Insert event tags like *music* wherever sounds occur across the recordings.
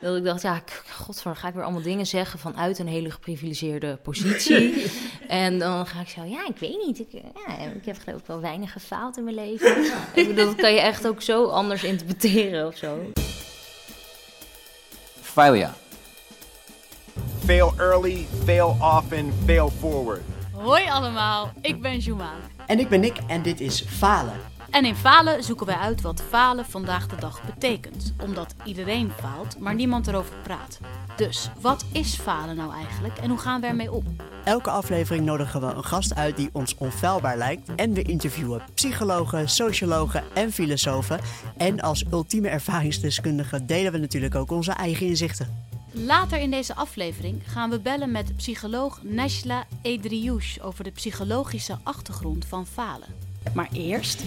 Dat ik dacht, ja, godver, ga ik weer allemaal dingen zeggen vanuit een hele geprivilegeerde positie. *laughs* en dan ga ik zo, ja, ik weet niet. Ik, ja, ik heb geloof ik wel weinig gefaald in mijn leven. *laughs* ik bedoel, dat kan je echt ook zo anders interpreteren of zo. Failure. Fail early, fail often, fail forward. Hoi allemaal, ik ben Juma. En ik ben Nick en dit is Falen. En in Falen zoeken wij uit wat falen vandaag de dag betekent. Omdat iedereen faalt, maar niemand erover praat. Dus wat is falen nou eigenlijk en hoe gaan we ermee om? Elke aflevering nodigen we een gast uit die ons onfeilbaar lijkt. En we interviewen psychologen, sociologen en filosofen. En als ultieme ervaringsdeskundige delen we natuurlijk ook onze eigen inzichten. Later in deze aflevering gaan we bellen met psycholoog Najla Edriouche over de psychologische achtergrond van falen. Maar eerst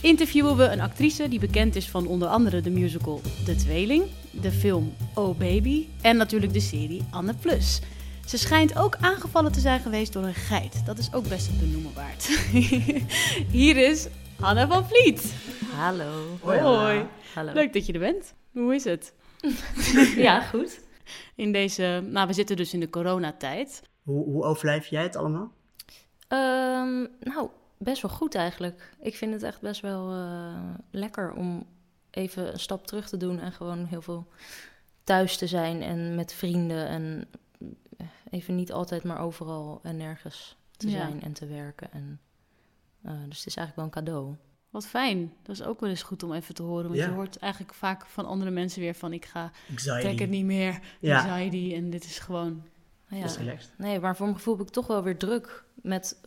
interviewen we een actrice die bekend is van onder andere de musical De Tweeling, de film Oh Baby en natuurlijk de serie Anne Plus. Ze schijnt ook aangevallen te zijn geweest door een geit. Dat is ook best benoemen waard. *laughs* Hier is Anne van Vliet. Hallo. Hoi. Hallo. Leuk dat je er bent. Hoe is het? *laughs* Ja, goed. In deze, nou we zitten dus in de coronatijd. Hoe, hoe overleef jij het allemaal? Ehm, nou, best wel goed eigenlijk. Ik vind het echt best wel eh, lekker om even een stap terug te doen en gewoon heel veel thuis te zijn en met vrienden en even niet altijd maar overal en nergens te Ja. zijn en te werken. En, eh, dus het is eigenlijk wel een cadeau. Wat fijn. Dat is ook wel eens goed om even te horen. Want Ja. je hoort eigenlijk vaak van andere mensen weer van... ik ga, Anxiety. trek het niet meer, Ja. anxiety. En dit is gewoon... Nou Dat is ja, relaxed. nee, maar voor mijn gevoel heb ik toch wel weer druk met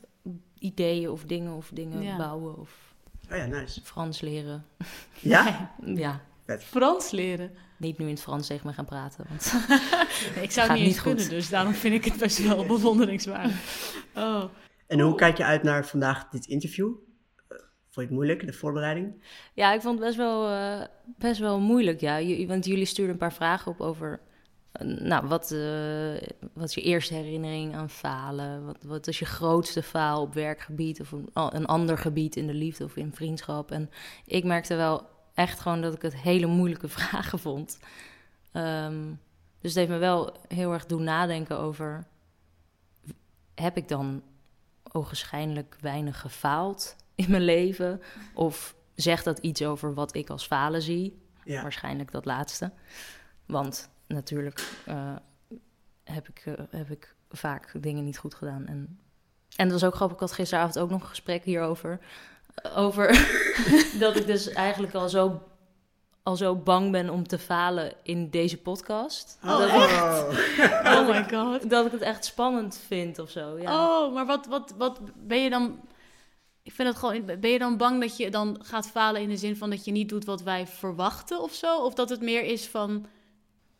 ideeën of dingen of dingen Ja. bouwen of Oh ja, nice. Frans leren. Ja? *laughs* Ja, Frans leren. niet nu in het Frans tegen me gaan praten. Want Nee, *laughs* ik zou het niet eens niet kunnen, dus daarom vind ik het best wel *laughs* bewonderingswaardig. Oh. En hoe kijk je uit naar vandaag dit interview? Eh, Vond je het moeilijk, de voorbereiding? Ja, ik vond het best wel, eh, best wel moeilijk, ja. J- want jullie stuurden een paar vragen op over... nou, wat, eh, wat is je eerste herinnering aan falen? Wat, wat is je grootste faal op werkgebied... of een ander gebied in de liefde of in vriendschap? En ik merkte wel echt gewoon dat ik het hele moeilijke *laughs* vragen vond. Ehm, dus het heeft me wel heel erg doen nadenken over... heb ik dan ogenschijnlijk weinig gefaald in mijn leven? Of zegt dat iets over wat ik als falen zie? Ja. Waarschijnlijk dat laatste. Want natuurlijk eh, heb, ik, eh, heb ik vaak dingen niet goed gedaan. En, en dat was ook grappig. Ik had gisteravond ook nog een gesprek hierover. Over *laughs* dat ik dus eigenlijk al zo, al zo bang ben om te falen in deze podcast. *laughs* dat, ik, oh my god. dat ik het echt spannend vind of zo. Ja. Oh, maar wat, wat, wat ben je dan... Ik vind het gewoon... Ben je dan bang dat je dan gaat falen in de zin van dat je niet doet wat wij verwachten of zo? Of dat het meer is van...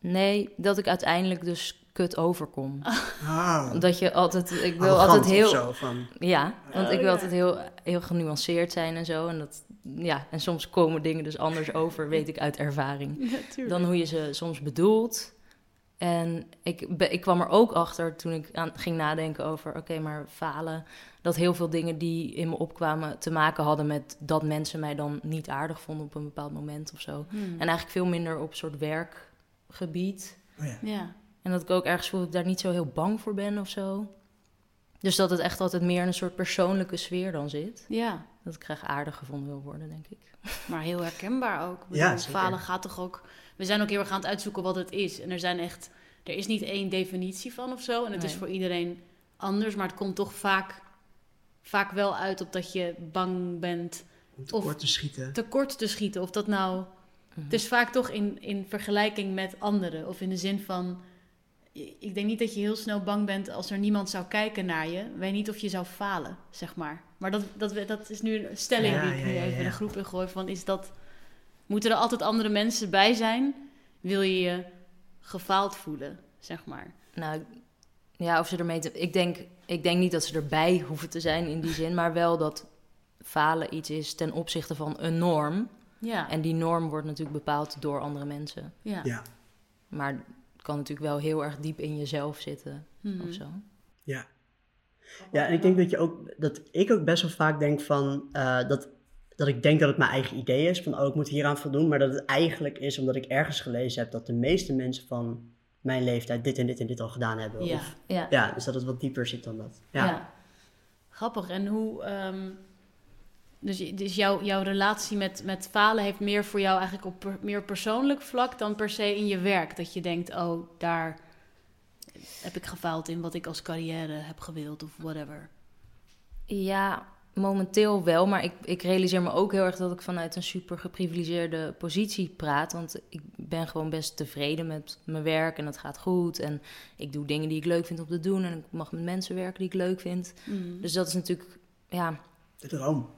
Nee, dat ik uiteindelijk dus kut overkom. Oh, Dat je altijd, ik wil arrogant altijd of heel, zo, van, ja, want Oh, ik wil ja. altijd heel, heel genuanceerd zijn en zo. En dat, ja, en soms komen dingen dus anders over, weet ik uit ervaring, *laughs* Natuurlijk. dan hoe je ze soms bedoelt. En ik, ik kwam er ook achter toen ik aan, ging nadenken over, oké, maar falen, dat heel veel dingen die in me opkwamen te maken hadden met dat mensen mij dan niet aardig vonden op een bepaald moment of zo. Hmm. En eigenlijk veel minder op soort werkgebied. oh ja. Ja. En dat ik ook ergens voel dat ik daar niet zo heel bang voor ben of zo. Dus dat het echt altijd meer in een soort persoonlijke sfeer dan zit. ja, Dat ik graag aardig gevonden wil worden, denk ik. maar heel herkenbaar ook. Ik bedoel, Ja, zeker. falen gaat toch ook... We zijn ook heel erg aan het uitzoeken wat het is. En er zijn echt... Er is niet één definitie van of zo. En het is voor iedereen anders. Maar het komt toch vaak, vaak wel uit op dat je bang bent Om tekort te schieten. tekort te schieten. Of dat nou... Het is vaak toch in, in vergelijking met anderen. Of in de zin van... Ik denk niet dat je heel snel bang bent als er niemand zou kijken naar je. Weet niet of je zou falen, zeg maar. Maar dat, dat, dat is nu een stelling Ja, die ik nu ja, even in de groep in gooi. Van is dat... Moeten er altijd andere mensen bij zijn? Wil je je gefaald voelen, zeg maar? Nou, ja, of ze ermee te... Ik denk, ik denk niet dat ze erbij hoeven te zijn in die zin, maar wel dat falen iets is ten opzichte van een norm. Ja, En die norm wordt natuurlijk bepaald door andere mensen. ja. Ja, Maar het kan natuurlijk wel heel erg diep in jezelf zitten Mhm. of zo. ja. Ja, en ik denk dat je ook, dat ik ook best wel vaak denk van, eh, dat dat ik denk dat het mijn eigen idee is, van oh, ik moet hieraan voldoen, maar dat het eigenlijk is omdat ik ergens gelezen heb dat de meeste mensen van mijn leeftijd dit en dit en dit al gedaan hebben. Ja, Of, Ja. ja, dus dat het wat dieper zit dan dat. Ja. Ja. Grappig. En hoe. ehm, dus dus jouw, jouw relatie met, met falen heeft meer voor jou eigenlijk op per- meer persoonlijk vlak dan per se in je werk. Dat je denkt, oh, daar heb ik gefaald in wat ik als carrière heb gewild of whatever. Ja, momenteel wel. Maar ik, ik realiseer me ook heel erg dat ik vanuit een super geprivilegeerde positie praat. Want ik ben gewoon best tevreden met mijn werk en het gaat goed. En ik doe dingen die ik leuk vind om te doen. En ik mag met mensen werken die ik leuk vind. Dus dat is natuurlijk, ja, De droom.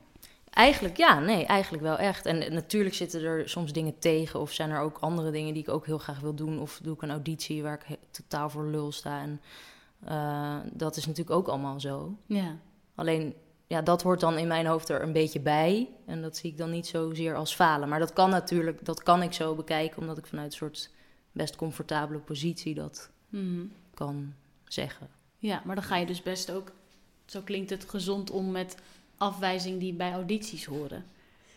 Eigenlijk, ja, nee, eigenlijk wel echt. En natuurlijk zitten er soms dingen tegen, of zijn er ook andere dingen die ik ook heel graag wil doen, of doe ik een auditie waar ik totaal voor lul sta. En eh, dat is natuurlijk ook allemaal zo. Ja. Alleen, ja, dat hoort dan in mijn hoofd er een beetje bij. En dat zie ik dan niet zozeer als falen. Maar dat kan natuurlijk, dat kan ik zo bekijken, omdat ik vanuit een soort best comfortabele positie dat Mhm. kan zeggen. Ja, maar dan ga je dus best ook, zo klinkt het, gezond om met afwijzing die bij audities horen.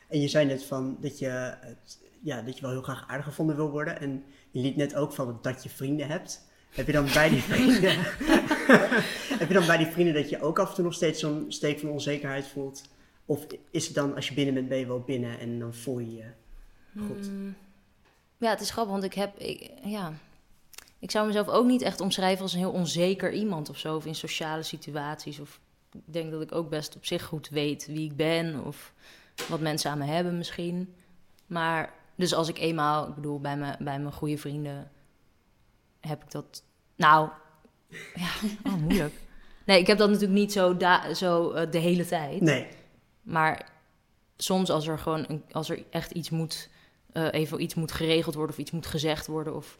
En je zei net van dat je, het, ja, dat je wel heel graag aardig gevonden wil worden. En je liet net ook van dat je vrienden hebt. Heb je dan bij die *laughs* vrienden, *laughs* heb je dan bij die vrienden dat je ook af en toe nog steeds zo'n steek van onzekerheid voelt? Of is het dan als je binnen bent, ben je wel binnen en dan voel je je goed? Mm. Ja, het is grappig, want ik heb... Ik, ja, ik zou mezelf ook niet echt omschrijven als een heel onzeker iemand of zo. Of in sociale situaties. Of ik denk dat ik ook best op zich goed weet wie ik ben. Of wat mensen aan me hebben misschien. Maar dus als ik eenmaal... Ik bedoel, bij, me, bij mijn goede vrienden heb ik dat... Nou, *laughs* ja, oh, moeilijk. Nee, ik heb dat natuurlijk niet zo, da- zo eh, de hele tijd. Nee, Maar soms als er gewoon een, als er echt iets moet, eh, even iets moet geregeld worden of iets moet gezegd worden of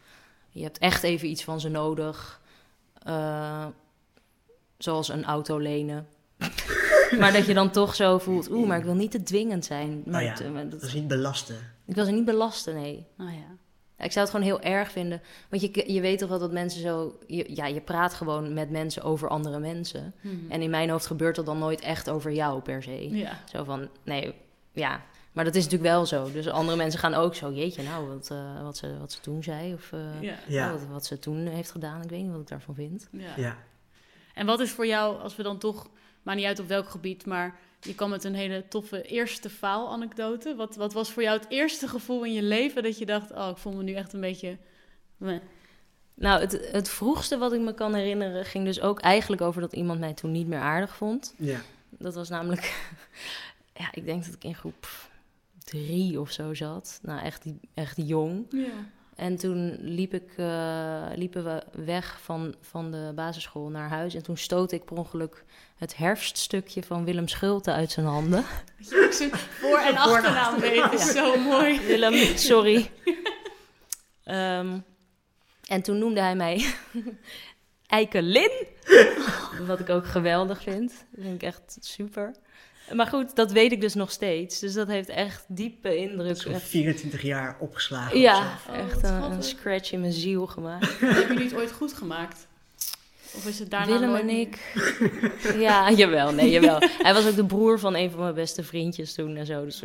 je hebt echt even iets van ze nodig, eh, zoals een auto lenen. *laughs* maar dat je dan toch zo voelt, oeh, maar ik wil niet te dwingend zijn. Maar Oh ja, het, eh, dat- dat is niet belasten. ik wil ze niet belasten, nee. Nou ja. Ja, Ik zou het gewoon heel erg vinden. Want je, je weet toch wel dat mensen zo... Je, ja, je praat gewoon met mensen over andere mensen. En in mijn hoofd gebeurt dat dan nooit echt over jou per se. Ja. Zo van, nee, ja. Maar dat is natuurlijk wel zo. Dus andere mensen gaan ook zo... Jeetje, nou, wat, eh, wat, ze, wat ze toen zei. Of eh, Ja. Ja. oh, wat, wat ze toen heeft gedaan. Ik weet niet wat ik daarvan vind. ja. En wat is voor jou, als we dan toch, maakt niet uit op welk gebied, maar je kwam met een hele toffe eerste faalanekdote. Wat, wat was voor jou het eerste gevoel in je leven dat je dacht, oh, ik voel me nu echt een beetje... meh. Nou, het, het vroegste wat ik me kan herinneren... ging dus ook eigenlijk over dat iemand mij toen niet meer aardig vond. Ja. Dat was namelijk... *laughs* ja, ik denk dat ik in groep drie of zo zat. Nou, echt, echt jong. Ja. En toen liep ik, eh, liepen we weg van, van de basisschool naar huis. En toen stootte ik per ongeluk het herfststukje van Willem Schulte uit zijn handen. *laughs* Je zijn voor- en achternaam weet, is zo mooi. Willem, sorry. *laughs* Ehm, en toen noemde hij mij *laughs* Eikelin. Wat ik ook geweldig vind. Dat vind ik echt super. Maar goed, dat weet ik dus nog steeds. Dus dat heeft echt diepe indruk. Zo'n Echt- 24 jaar opgeslagen. of ja, zo. Oh, echt een, scratch in mijn ziel gemaakt. *laughs* Hebben jullie het ooit goed gemaakt? Of is het daarna Willem nooit en ik. ja, *laughs* jawel, nee, jawel. Hij was ook de broer van een van mijn beste vriendjes toen en zo. Dus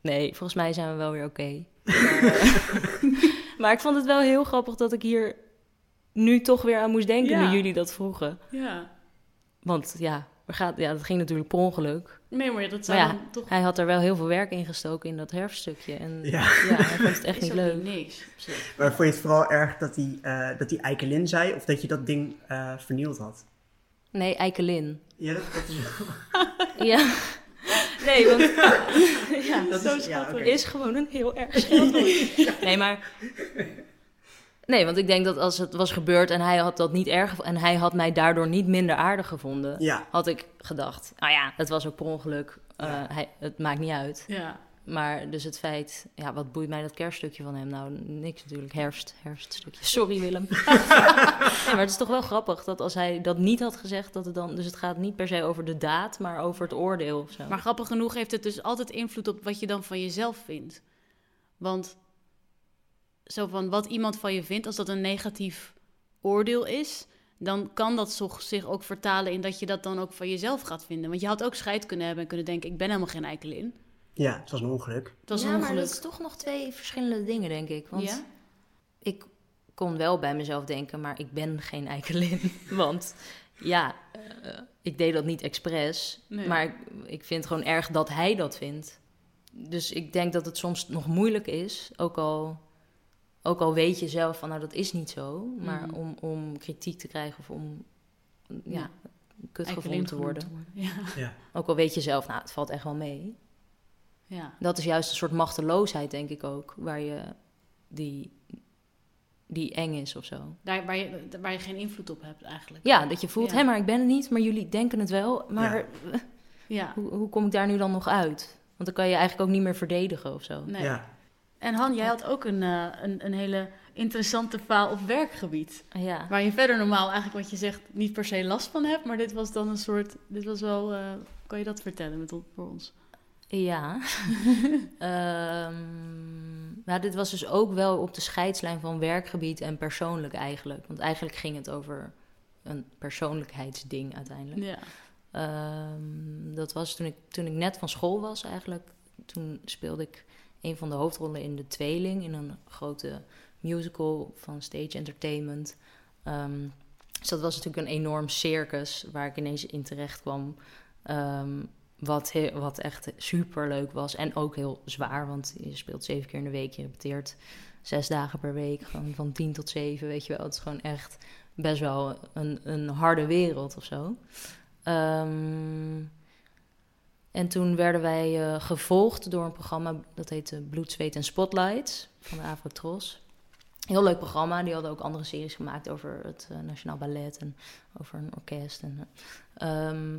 nee, volgens mij zijn we wel weer oké. Maar, *laughs* maar ik vond het wel heel grappig dat ik hier nu toch weer aan moest denken Ja. nu jullie dat vroegen. Ja. Want ja, gaat, ja, dat ging natuurlijk per ongeluk. Nee, maar dat zou Maar ja, dan toch... Hij had er wel heel veel werk in gestoken in dat herfststukje. En ja, Ja. hij vond het echt *laughs* is niet leuk. niks. Maar vond je het vooral erg dat hij, eh dat hij Eikelin zei of dat je dat ding eh, vernield had? Nee, Eikelin. Ja, dat, dat is... *laughs* Ja. Nee, want *laughs* ja, Dat Zo is, ja, is gewoon een heel erg scheldwoord. Nee, maar... Nee, want ik denk dat als het was gebeurd en hij had dat niet erg... en hij had mij daardoor niet minder aardig gevonden... Ja, had ik gedacht, nou ja, het was ook per ongeluk. Eh, Ja. hij, het maakt niet uit. Ja. Maar dus het feit... Ja, wat boeit mij dat kerststukje van hem? Nou, niks natuurlijk. Herfst, herfststukje. Sorry, Willem. *laughs* nee, maar het is toch wel grappig dat als hij dat niet had gezegd... dat het dan... Dus het gaat niet per se over de daad, maar over het oordeel of zo. Maar grappig genoeg heeft het dus altijd invloed op wat je dan van jezelf vindt. Want zo van wat iemand van je vindt, als dat een negatief oordeel is, dan kan dat zich ook vertalen in dat je dat dan ook van jezelf gaat vinden. Want je had ook scheid kunnen hebben en kunnen denken: ik ben helemaal geen eikelin. Ja, het was een ongeluk. Het was ja, een maar ongeluk. dat is toch nog twee verschillende dingen, denk ik. Want Ja? ik kon wel bij mezelf denken, maar ik ben geen eikelin. *laughs* Want ja, eh, ik deed dat niet expres. Nee. Maar ik, ik vind gewoon erg dat hij dat vindt. Dus ik denk dat het soms nog moeilijk is, ook al, ook al weet je zelf van, nou dat is niet zo. Maar Mhm. om, om kritiek te krijgen of om ja, Ja. kut gevonden te worden. Ja. Ja. Ook al weet je zelf, nou het valt echt wel mee. ja. Dat is juist een soort machteloosheid, denk ik ook, waar je die, die eng is of zo. Daar, waar, je, waar je geen invloed op hebt eigenlijk. Ja, dat je voelt, Ja. hé, maar ik ben het niet, maar jullie denken het wel. Maar Ja. *laughs* Ja. hoe, hoe kom ik daar nu dan nog uit? Want dan kan je eigenlijk ook niet meer verdedigen of zo. Nee. Ja. En Han, jij had ook een, eh, een, een hele interessante faal op werkgebied. Ja, Waar je verder normaal eigenlijk wat je zegt niet per se last van hebt. Maar dit was dan een soort, dit was wel, eh, kan je dat vertellen met, voor ons? ja. *laughs* Ehm, maar dit was dus ook wel op de scheidslijn van werkgebied en persoonlijk eigenlijk. Want eigenlijk ging het over een persoonlijkheidsding uiteindelijk. Ja. Ehm, dat was toen ik, toen ik net van school was eigenlijk. Toen speelde ik een van de hoofdrollen in De Tweeling... in een grote musical van Stage Entertainment. Ehm, dus dat was natuurlijk een enorm circus waar ik ineens in terecht kwam... Ehm, wat, he- wat echt super leuk was en ook heel zwaar, want je speelt zeven keer in de week, je repeteert zes dagen per week, gewoon van tien tot zeven, weet je wel. Het is gewoon echt best wel een, een harde wereld of zo. Ehm, en toen werden wij eh, gevolgd door een programma dat heette Bloed, Zweet en Spotlights van de Avrotros. Heel leuk programma. Die hadden ook andere series gemaakt over het eh, Nationaal Ballet en over een orkest. En, eh, ehm,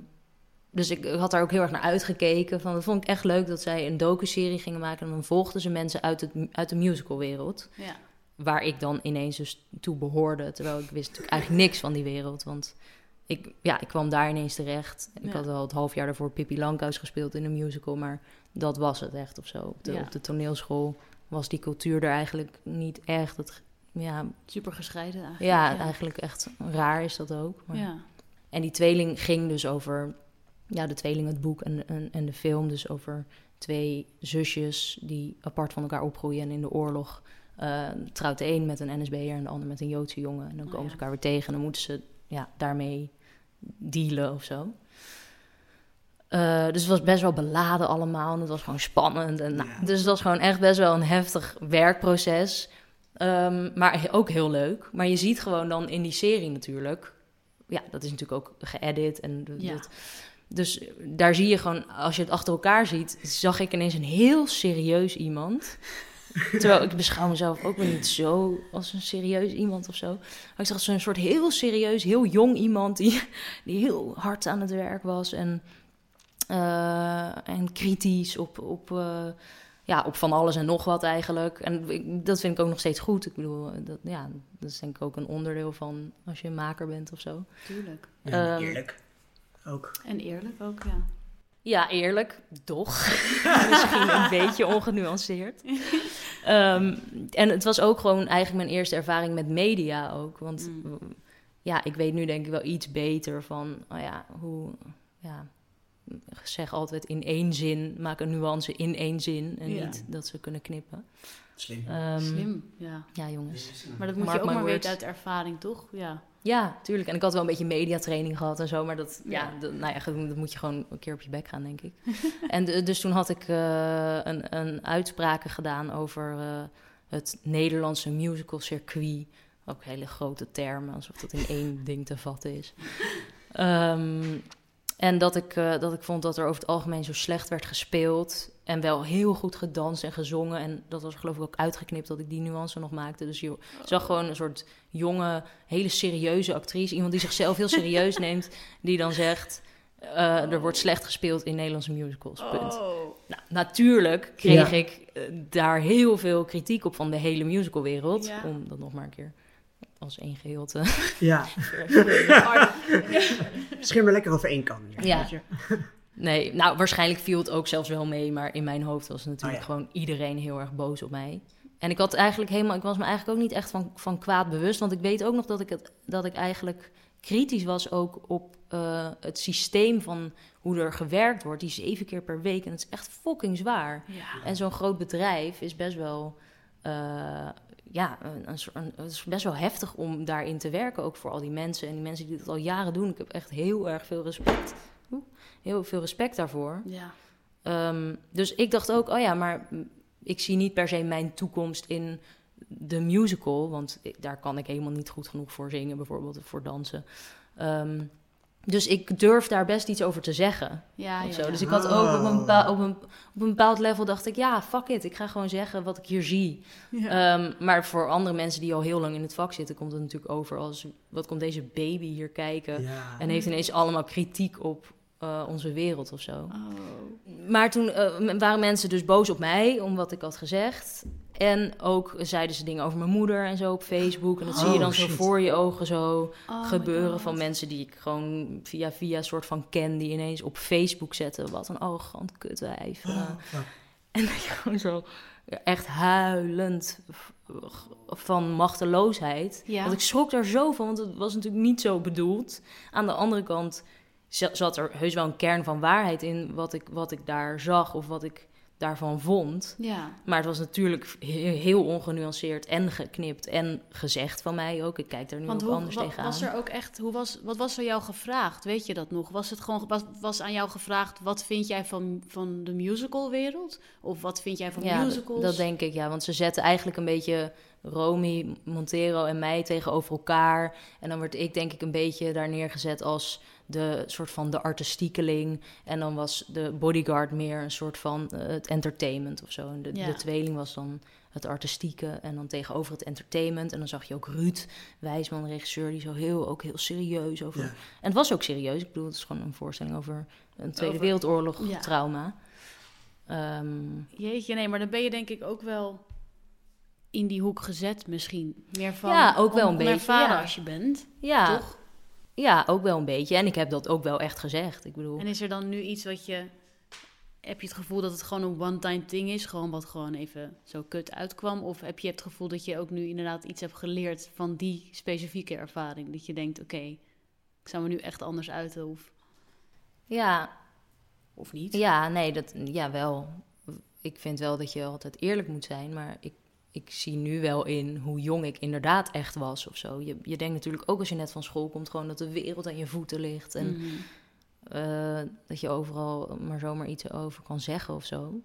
dus ik, ik had daar ook heel erg naar uitgekeken. Van, dat vond ik echt leuk dat zij een docu-serie gingen maken. En dan volgden ze mensen uit, het, uit de musicalwereld. Ja. Waar ik dan ineens dus toe behoorde. Terwijl ik wist natuurlijk eigenlijk niks van die wereld. Want ik, ja, ik kwam daar ineens terecht. Ik Ja. had al het half jaar daarvoor Pippi Lankhuis gespeeld in een musical. Maar dat was het echt of zo. Op de, Ja. op de toneelschool was die cultuur er eigenlijk niet echt. Het, ja, Super gescheiden eigenlijk. ja, eigenlijk echt raar is dat ook. Maar- Ja. en die tweeling ging dus over, ja, de tweeling, het boek en, en, en de film, dus over twee zusjes die apart van elkaar opgroeien en in de oorlog eh, trouwt de een met een NSB'er en de ander met een Joodse jongen. En dan Oh, komen ja. ze elkaar weer tegen en dan moeten ze ja, daarmee dealen of zo. Eh, dus het was best wel beladen allemaal en het was gewoon spannend. En, nou, Ja. Dus het was gewoon echt best wel een heftig werkproces. Ehm, maar ook heel leuk. Maar je ziet gewoon dan in die serie natuurlijk... Ja, dat is natuurlijk ook geëdit. En Ja. dat, dus daar zie je gewoon, als je het achter elkaar ziet... zag ik ineens een heel serieus iemand... Terwijl ik beschouw mezelf ook weer niet zo als een serieus iemand of zo. Maar ik zag zo'n soort heel serieus, heel jong iemand die, die heel hard aan het werk was en, eh, en kritisch op, op, eh, ja, op van alles en nog wat eigenlijk. En ik, dat vind ik ook nog steeds goed. Ik bedoel, dat, ja, dat is denk ik ook een onderdeel van als je een maker bent of zo. Tuurlijk. Ja, Ehm, eerlijk. Ook. En eerlijk ook, ja. Ja, eerlijk, toch. *laughs* Misschien een beetje ongenuanceerd. *laughs* Ehm, en het was ook gewoon eigenlijk mijn eerste ervaring met media ook. Want Mm. ja, ik weet nu denk ik wel iets beter van, oh ja, hoe, ja, zeg altijd in één zin, maak een nuance in één zin en Ja. niet dat ze kunnen knippen. Slim. Ehm, Slim, ja. Ja, jongens. Maar dat moet Mark je ook maar words. weten uit ervaring, toch? Ja. Ja, tuurlijk. En ik had wel een beetje mediatraining gehad en zo, maar dat, ja. Ja. dat, nou ja, dat moet je gewoon een keer op je bek gaan, denk ik. *laughs* en de- dus toen had ik eh, een, een uitspraken gedaan over eh, het Nederlandse musical circuit. Ook hele grote termen, alsof dat in één *laughs* ding te vatten is. Ehm, en dat ik, eh, dat ik vond dat er over het algemeen zo slecht werd gespeeld. En wel heel goed gedanst en gezongen. En dat was geloof ik ook uitgeknipt dat ik die nuance nog maakte. Dus je zag gewoon een soort jonge, hele serieuze actrice. Iemand die zichzelf heel serieus *laughs* neemt. Die dan zegt, eh, er wordt slecht gespeeld in Nederlandse musicals. Punt. Oh. Nou, natuurlijk kreeg Ja. ik eh, daar heel veel kritiek op van de hele musicalwereld. Ja. Om dat nog maar een keer als één geheel te... Ja, *laughs* schim er lekker over één kan. Ja. Nee, nou, waarschijnlijk viel het ook zelfs wel mee, maar in mijn hoofd was natuurlijk Oh ja. gewoon iedereen heel erg boos op mij. En ik had eigenlijk helemaal, ik was me eigenlijk ook niet echt van, van kwaad bewust, want ik weet ook nog dat ik het, dat ik eigenlijk kritisch was ook op eh, het systeem van hoe er gewerkt wordt, die zeven keer per week. En het is echt fucking zwaar. Ja. En zo'n groot bedrijf is best wel, eh, ja, een, een- het is best wel heftig om daarin te werken, ook voor al die mensen. En die mensen die dat al jaren doen, ik heb echt heel erg veel respect. Heel veel respect daarvoor. Ja. Ehm, dus ik dacht ook, oh ja, maar ik zie niet per se mijn toekomst in de musical, want daar kan ik helemaal niet goed genoeg voor zingen, bijvoorbeeld, of voor dansen. Ehm, dus ik durf daar best iets over te zeggen. Ja. Dus ik had ook op een, bepaald, op, een, op een bepaald level dacht ik, ja, fuck it, ik ga gewoon zeggen wat ik hier zie. Ja. Ehm, maar voor andere mensen die al heel lang in het vak zitten, komt het natuurlijk over als, wat komt deze baby hier kijken? Ja. En heeft ineens allemaal kritiek op eh, onze wereld of zo. Oh. Maar toen eh, waren mensen dus boos op mij om wat ik had gezegd. En ook zeiden ze dingen over mijn moeder en zo op Facebook. En dat zie je Oh, dan zo voor je ogen zo Oh gebeuren van mensen die ik gewoon via via soort van ken, die ineens op Facebook zetten. Wat een arrogant kutwijf. Oh, fuck. En dat je gewoon zo echt huilend van machteloosheid. Ja. Want ik schrok daar zo van, want het was natuurlijk niet zo bedoeld. Aan de andere kant zat er heus wel een kern van waarheid in wat ik, wat ik daar zag of wat ik daarvan vond. Ja. Maar het was natuurlijk he- heel ongenuanceerd en geknipt en gezegd van mij ook. Ik kijk daar nu Want ook hoe, anders wa- tegenaan. was er ook echt, hoe was, wat was er jou gevraagd? Weet je dat nog? Was het gewoon, was, was aan jou gevraagd, wat vind jij van, van de musicalwereld? Of wat vind jij van Ja, musicals? dat denk ik, ja. Want ze zetten eigenlijk een beetje Romy, Montero en mij tegenover elkaar. En dan werd ik denk ik een beetje daar neergezet als de soort van de artistiekeling. En dan was de bodyguard meer een soort van eh, het entertainment of zo. En de, Ja. de tweeling was dan het artistieke en dan tegenover het entertainment. En dan zag je ook Ruud Wijsman, regisseur, die zo heel, ook heel serieus over... Ja. En het was ook serieus. Ik bedoel, het is gewoon een voorstelling over een Tweede Over- Wereldoorlog Ja. trauma. Ehm, Jeetje, nee, maar dan ben je denk ik ook wel in die hoek gezet misschien. Meer van Ja, ook wel een beetje, ja. als je bent, ja, toch? Ja, ook wel een beetje. En ik heb dat ook wel echt gezegd. Ik bedoel, En is er dan nu iets wat je... Heb je het gevoel dat het gewoon een one-time thing is? Gewoon wat gewoon even zo kut uitkwam? Of heb je het gevoel dat je ook nu inderdaad iets hebt geleerd van die specifieke ervaring? Dat je denkt, oké, ik zou me nu echt anders uiten of, ja, of niet? ja, nee, dat, ja, wel. Ik vind wel dat je altijd eerlijk moet zijn, maar ik, ik zie nu wel in hoe jong ik inderdaad echt was of zo. Je, je denkt natuurlijk ook als je net van school komt, gewoon dat de wereld aan je voeten ligt. En Mhm. eh, dat je overal maar zomaar iets over kan zeggen of zo.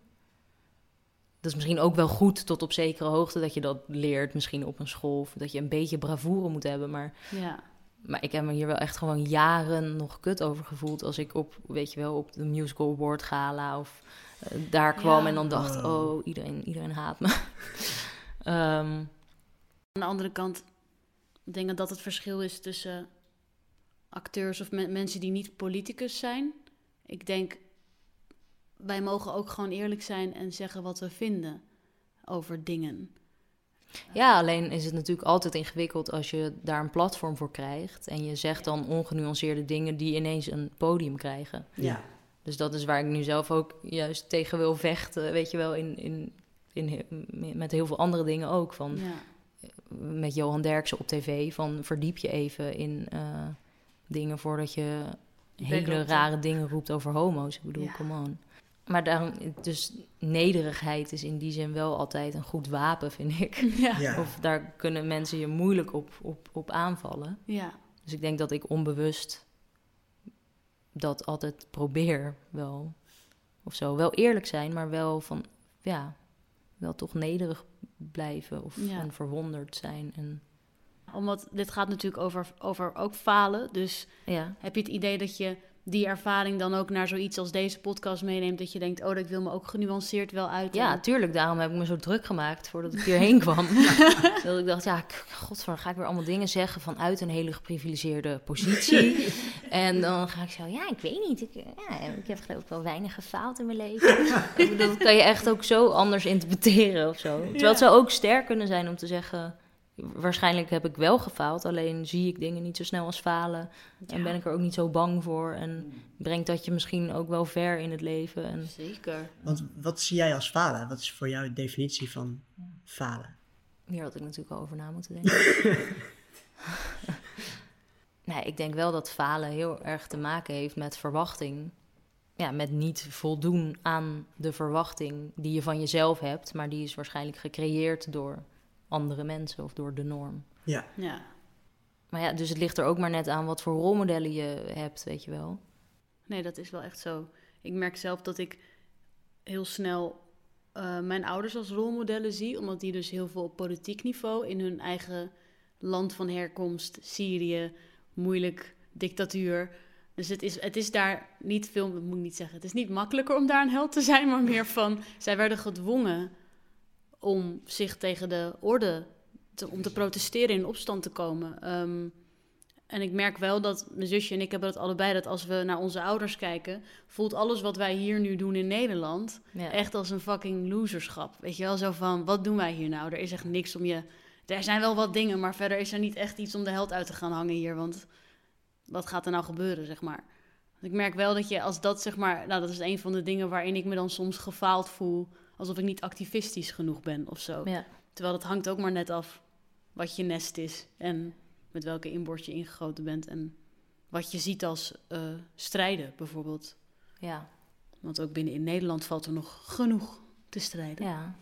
Dat is misschien ook wel goed tot op zekere hoogte dat je dat leert, misschien op een school. Of dat je een beetje bravoure moet hebben, maar Ja. Maar ik heb me hier wel echt gewoon jaren nog kut over gevoeld. Als ik op, weet je wel, op de Musical Award Gala of eh, daar kwam Ja. en dan dacht, Oh. oh, iedereen, iedereen haat me. *laughs* Ehm, Aan de andere kant, ik denk dat dat het verschil is tussen acteurs of me- mensen die niet politicus zijn. Ik denk, wij mogen ook gewoon eerlijk zijn en zeggen wat we vinden over dingen. ja, alleen is het natuurlijk altijd ingewikkeld als je daar een platform voor krijgt. En je zegt dan ongenuanceerde dingen die ineens een podium krijgen. Ja. Dus dat is waar ik nu zelf ook juist tegen wil vechten. Weet je wel, in, in, in, met heel veel andere dingen ook. Van, Ja. met Johan Derksen op tv van verdiep je even in eh, dingen voordat je hele rare dingen roept over homo's. Ik bedoel, Ja. come on. Maar daarom, dus nederigheid is in die zin wel altijd een goed wapen, vind ik. *laughs* Ja. Ja. Of daar kunnen mensen je moeilijk op, op, op aanvallen. ja. Dus ik denk dat ik onbewust dat altijd probeer wel. Of zo. Wel eerlijk zijn, maar wel van, ja, wel toch nederig blijven of Ja. en verwonderd zijn. En, Omdat dit gaat natuurlijk over, over ook falen. Dus ja. heb je het idee dat je die ervaring dan ook naar zoiets als deze podcast meeneemt? Dat je denkt, oh, ik wil me ook genuanceerd wel uiten. Ja, tuurlijk. Daarom heb ik me zo druk gemaakt voordat ik hierheen *laughs* kwam. dat ik dacht, ja, godver, ga ik weer allemaal dingen zeggen vanuit een hele geprivilegeerde positie. *laughs* en dan ga ik zo, ja, ik weet niet. Ik, ja, ik heb geloof ik wel weinig gefaald in mijn leven. *laughs* Dat kan je echt ook zo anders interpreteren of zo. Terwijl het zou ook sterk kunnen zijn om te zeggen... Waarschijnlijk heb ik wel gefaald, alleen zie ik dingen niet zo snel als falen. En ben ik er ook niet zo bang voor. En brengt dat je misschien ook wel ver in het leven. En Zeker. Want wat zie jij als falen? Wat is voor jou de definitie van falen? Hier had ik natuurlijk al over na moeten denken. *laughs* nee, ik denk wel dat falen heel erg te maken heeft met verwachting. Ja, met niet voldoen aan de verwachting die je van jezelf hebt, maar die is waarschijnlijk gecreëerd door andere mensen of door de norm. Ja. Ja. Maar ja, dus het ligt er ook maar net aan wat voor rolmodellen je hebt, weet je wel. Nee, dat is wel echt zo. Ik merk zelf dat ik heel snel eh, mijn ouders als rolmodellen zie, omdat die dus heel veel op politiek niveau in hun eigen land van herkomst, Syrië, moeilijk, dictatuur. Dus het is, het is daar niet veel, dat moet ik niet zeggen, het is niet makkelijker om daar een held te zijn, maar meer van, zij werden gedwongen om zich tegen de orde, te, om te protesteren, in opstand te komen. Ehm, en ik merk wel dat mijn zusje en ik hebben dat allebei, dat als we naar onze ouders kijken, voelt alles wat wij hier nu doen in Nederland Ja. echt als een fucking loserschap. Weet je wel, zo van, wat doen wij hier nou? Er is echt niks om je... Er zijn wel wat dingen, maar verder is er niet echt iets om de held uit te gaan hangen hier. Want wat gaat er nou gebeuren, zeg maar? Ik merk wel dat je als dat, zeg maar... Nou, dat is een van de dingen waarin ik me dan soms gefaald voel. Alsof ik niet activistisch genoeg ben of zo. Ja. Terwijl dat hangt ook maar net af wat je nest is. En met welke inborst je ingegoten bent. En wat je ziet als eh, strijden, bijvoorbeeld. Ja, Want ook binnen in Nederland valt er nog genoeg te strijden. ja.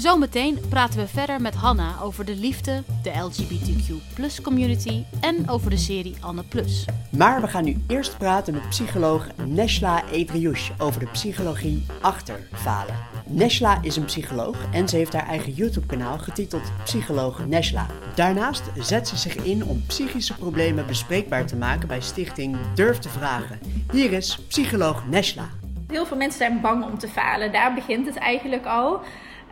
Zometeen praten we verder met Hanna over de liefde, de LGBTQ community en over de serie Anne Plus. Maar we gaan nu eerst praten met psycholoog Neshla Edriouche over de psychologie achter falen. Neshla is een psycholoog en ze heeft haar eigen YouTube-kanaal getiteld Psycholoog Neshla. Daarnaast zet ze zich in om psychische problemen bespreekbaar te maken bij stichting Durf te Vragen. Hier is psycholoog Neshla. Heel veel mensen zijn bang om te falen. Daar begint het eigenlijk al.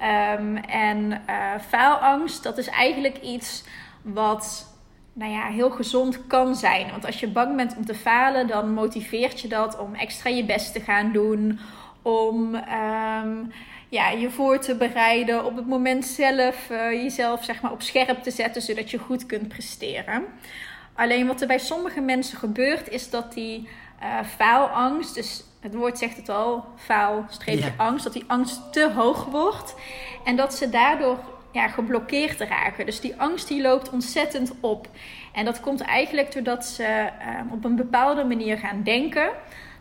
Ehm, en eh, faalangst, dat is eigenlijk iets wat nou ja, heel gezond kan zijn. Want als je bang bent om te falen, dan motiveert je dat om extra je best te gaan doen. Om ehm, ja, je voor te bereiden, op het moment zelf eh, jezelf zeg maar, op scherp te zetten, zodat je goed kunt presteren. Alleen wat er bij sommige mensen gebeurt, is dat die eh, faalangst, dus het woord zegt het al, faal, streepje Ja. angst, dat die angst te hoog wordt. En dat ze daardoor ja, geblokkeerd raken. Dus die angst die loopt ontzettend op. En dat komt eigenlijk doordat ze eh, op een bepaalde manier gaan denken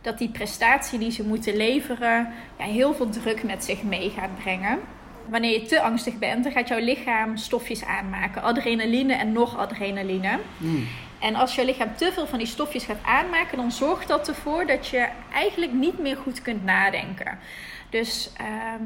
dat die prestatie die ze moeten leveren ja, heel veel druk met zich mee gaat brengen. Wanneer je te angstig bent, dan gaat jouw lichaam stofjes aanmaken. Adrenaline en nog adrenaline. En als je lichaam te veel van die stofjes gaat aanmaken, dan zorgt dat ervoor dat je eigenlijk niet meer goed kunt nadenken. Dus ehm,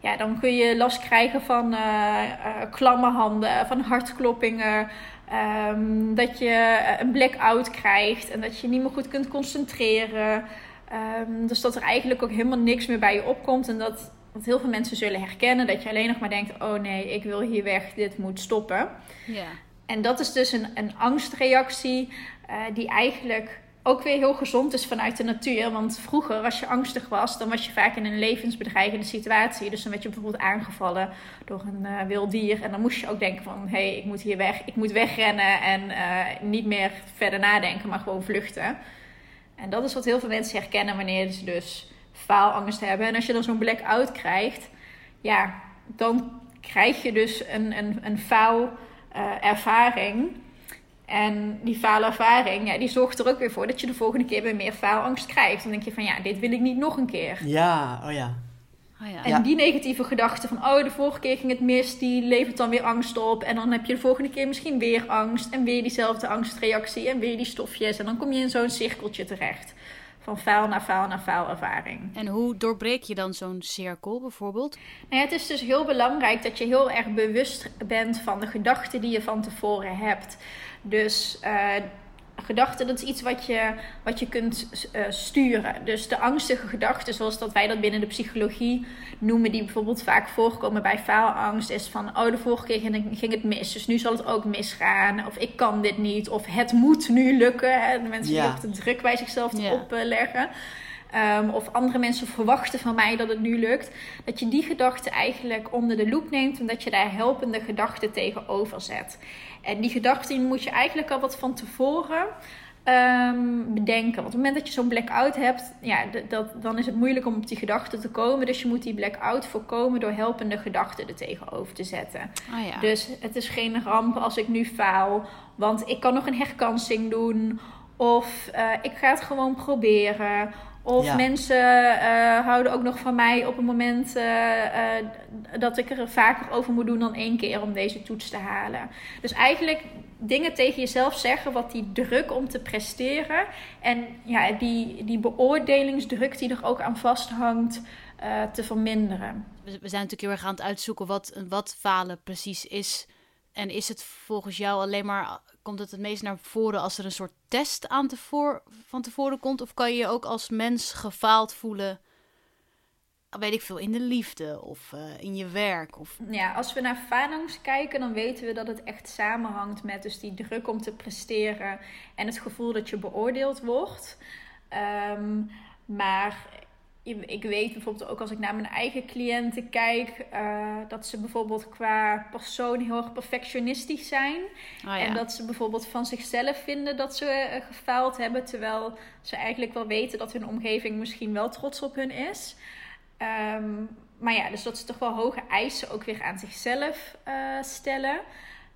ja, dan kun je last krijgen van eh, klamme handen, van hartkloppingen. ehm, dat je eh, een blackout krijgt en dat je niet meer goed kunt concentreren. Ehm, dus dat er eigenlijk ook helemaal niks meer bij je opkomt. En dat, dat heel veel mensen zullen herkennen. Dat je alleen nog maar denkt: oh nee, ik wil hier weg, dit moet stoppen. Ja. En dat is dus een, een angstreactie eh, die eigenlijk ook weer heel gezond is vanuit de natuur. Want vroeger, als je angstig was, dan was je vaak in een levensbedreigende situatie. Dus dan werd je bijvoorbeeld aangevallen door een eh, wild dier. En dan moest je ook denken van, hé, hey, ik moet hier weg. Ik moet wegrennen en eh, niet meer verder nadenken, maar gewoon vluchten. En dat is wat heel veel mensen herkennen wanneer ze dus faalangst hebben. En als je dan zo'n blackout krijgt, ja, dan krijg je dus een, een, een faal eh, ervaring. En die faalervaring, ja, die zorgt er ook weer voor dat je de volgende keer weer meer faalangst krijgt. Dan denk je van ja, dit wil ik niet nog een keer. Ja, oh ja. Oh ja. En Ja. die negatieve gedachte van, oh, de vorige keer ging het mis, die levert dan weer angst op. En dan heb je de volgende keer misschien weer angst. En weer diezelfde angstreactie en weer die stofjes. En dan kom je in zo'n cirkeltje terecht. Van faal naar faal naar faalervaring. En hoe doorbreek je dan zo'n cirkel bijvoorbeeld? Nou ja, het is dus heel belangrijk dat je heel erg bewust bent van de gedachten die je van tevoren hebt. Dus eh, gedachten, dat is iets wat je, wat je kunt eh, sturen. Dus de angstige gedachten, zoals dat wij dat binnen de psychologie noemen, die bijvoorbeeld vaak voorkomen bij faalangst, is van, oh, de vorige keer ging, ging het mis, dus nu zal het ook misgaan. Of ik kan dit niet, of het moet nu lukken. Hè? De mensen die ook de druk bij zichzelf Ja. opleggen. Ehm, of andere mensen verwachten van mij dat het nu lukt. Dat je die gedachten eigenlijk onder de loep neemt en dat je daar helpende gedachten tegenover zet. En die gedachten moet je eigenlijk al wat van tevoren ehm, bedenken. Want op het moment dat je zo'n blackout hebt, ja, dat, dan is het moeilijk om op die gedachten te komen. Dus je moet die blackout voorkomen door helpende gedachten er tegenover te zetten. Oh ja. Dus het is geen ramp als ik nu faal, want ik kan nog een herkansing doen. Of uh, ik ga het gewoon proberen. Of mensen uh, houden ook nog van mij op het moment uh, dat ik er vaker over moet doen dan één keer om deze toets te halen. Dus eigenlijk dingen tegen jezelf zeggen wat die druk om te presteren en ja, die, die beoordelingsdruk die er ook aan vasthangt te verminderen. We zijn natuurlijk heel erg aan het uitzoeken wat, wat falen precies is. En is het volgens jou alleen maar komt het het meest naar voren als er een soort test aan tevoren, van tevoren komt? Of kan je je ook als mens gefaald voelen, weet ik veel, in de liefde of uh, in je werk? Of... Ja, als we naar faalangst kijken, dan weten we dat het echt samenhangt met dus die druk om te presteren en het gevoel dat je beoordeeld wordt. Um, maar ik weet bijvoorbeeld ook als ik naar mijn eigen cliënten kijk, uh, dat ze bijvoorbeeld qua persoon heel erg perfectionistisch zijn. Oh, ja. En dat ze bijvoorbeeld van zichzelf vinden dat ze uh, gefaald hebben, terwijl ze eigenlijk wel weten dat hun omgeving misschien wel trots op hun is. Um, maar ja, dus dat ze toch wel hoge eisen ook weer aan zichzelf uh, stellen.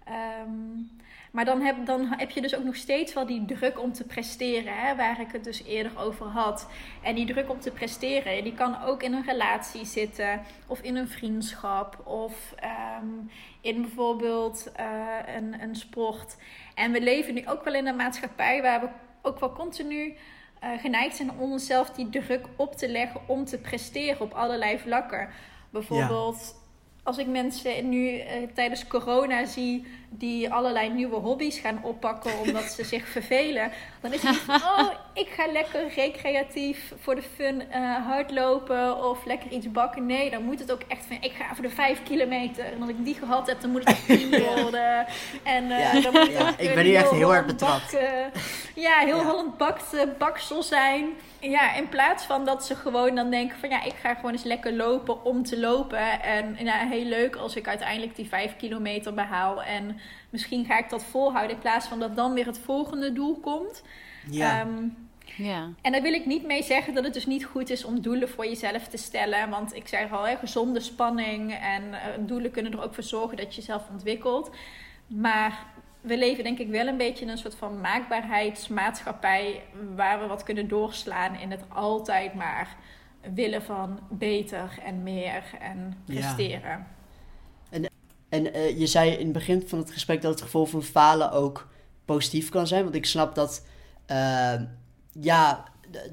Um, maar dan heb, dan heb je dus ook nog steeds wel die druk om te presteren, hè, waar ik het dus eerder over had. En die druk om te presteren, die kan ook in een relatie zitten, of in een vriendschap, of um, in bijvoorbeeld uh, een, een sport. En we leven nu ook wel in een maatschappij waar we ook wel continu uh, geneigd zijn om onszelf die druk op te leggen om te presteren op allerlei vlakken. Bijvoorbeeld als ik mensen nu uh, tijdens corona zie die allerlei nieuwe hobby's gaan oppakken omdat ze zich vervelen, dan is het van, *laughs* oh, ik ga lekker recreatief voor de fun uh, hardlopen of lekker iets bakken. Nee, dan moet het ook echt van, ik ga voor de vijf kilometer. En als ik die gehad heb, dan moet het *laughs* tien worden. En uh, dan moet het ja, ik ben hier echt heel erg betrapt. ja, heel ja. Holland bakt baksel zijn. Ja, in plaats van dat ze gewoon dan denken van ja, ik ga gewoon eens lekker lopen om te lopen. En ja, heel leuk als ik uiteindelijk die vijf kilometer behaal. En misschien ga ik dat volhouden in plaats van dat dan weer het volgende doel komt. Ja. Ehm, ja. En daar wil ik niet mee zeggen dat het dus niet goed is om doelen voor jezelf te stellen. Want ik zeg al, hè, gezonde spanning en uh, doelen kunnen er ook voor zorgen dat je jezelf ontwikkelt. Maar we leven denk ik wel een beetje in een soort van maakbaarheidsmaatschappij waar we wat kunnen doorslaan in het altijd maar willen van beter en meer en presteren. Ja. En, uh, je zei in het begin van het gesprek dat het gevoel van falen ook positief kan zijn. Want ik snap dat, uh, ja,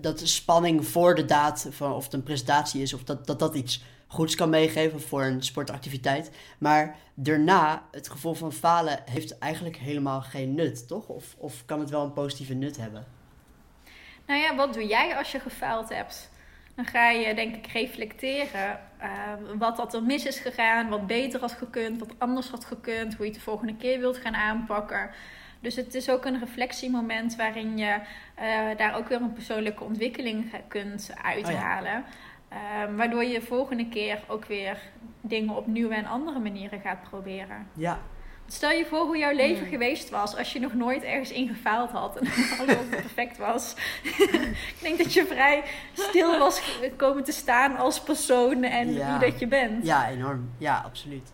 dat spanning voor de daad, van of het een presentatie is, of dat dat, dat iets goeds kan meegeven voor een sportactiviteit. Maar daarna, het gevoel van falen heeft eigenlijk helemaal geen nut, toch? Of, of kan het wel een positieve nut hebben? Nou ja, wat doe jij als je gefaald hebt? Dan ga je denk ik reflecteren uh, wat dat er mis is gegaan, wat beter had gekund, wat anders had gekund, hoe je het de volgende keer wilt gaan aanpakken. Dus het is ook een reflectiemoment waarin je uh, daar ook weer een persoonlijke ontwikkeling kunt uithalen. Oh ja. Um, waardoor je de volgende keer ook weer dingen op nieuwe en andere manieren gaat proberen. Ja. Stel je voor hoe jouw leven geweest was als je nog nooit ergens ingefaald had en *laughs* alles perfect was. *laughs* ik denk dat je vrij stil was komen te staan als persoon en wie dat je bent. Ja, enorm. Ja, absoluut.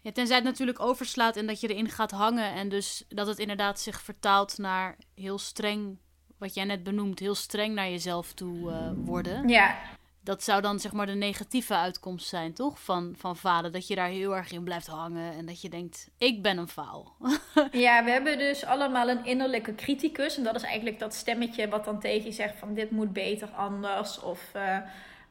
Ja, tenzij het natuurlijk overslaat en dat je erin gaat hangen en dus dat het inderdaad zich vertaalt naar heel streng, wat jij net benoemt, heel streng naar jezelf toe uh, worden. Ja dat zou dan zeg maar de negatieve uitkomst zijn, toch? Van, van falen. Dat je daar heel erg in blijft hangen en dat je denkt, ik ben een faal. *laughs* ja, we hebben dus allemaal een innerlijke criticus. En dat is eigenlijk dat stemmetje wat dan tegen je zegt van dit moet beter, anders of uh,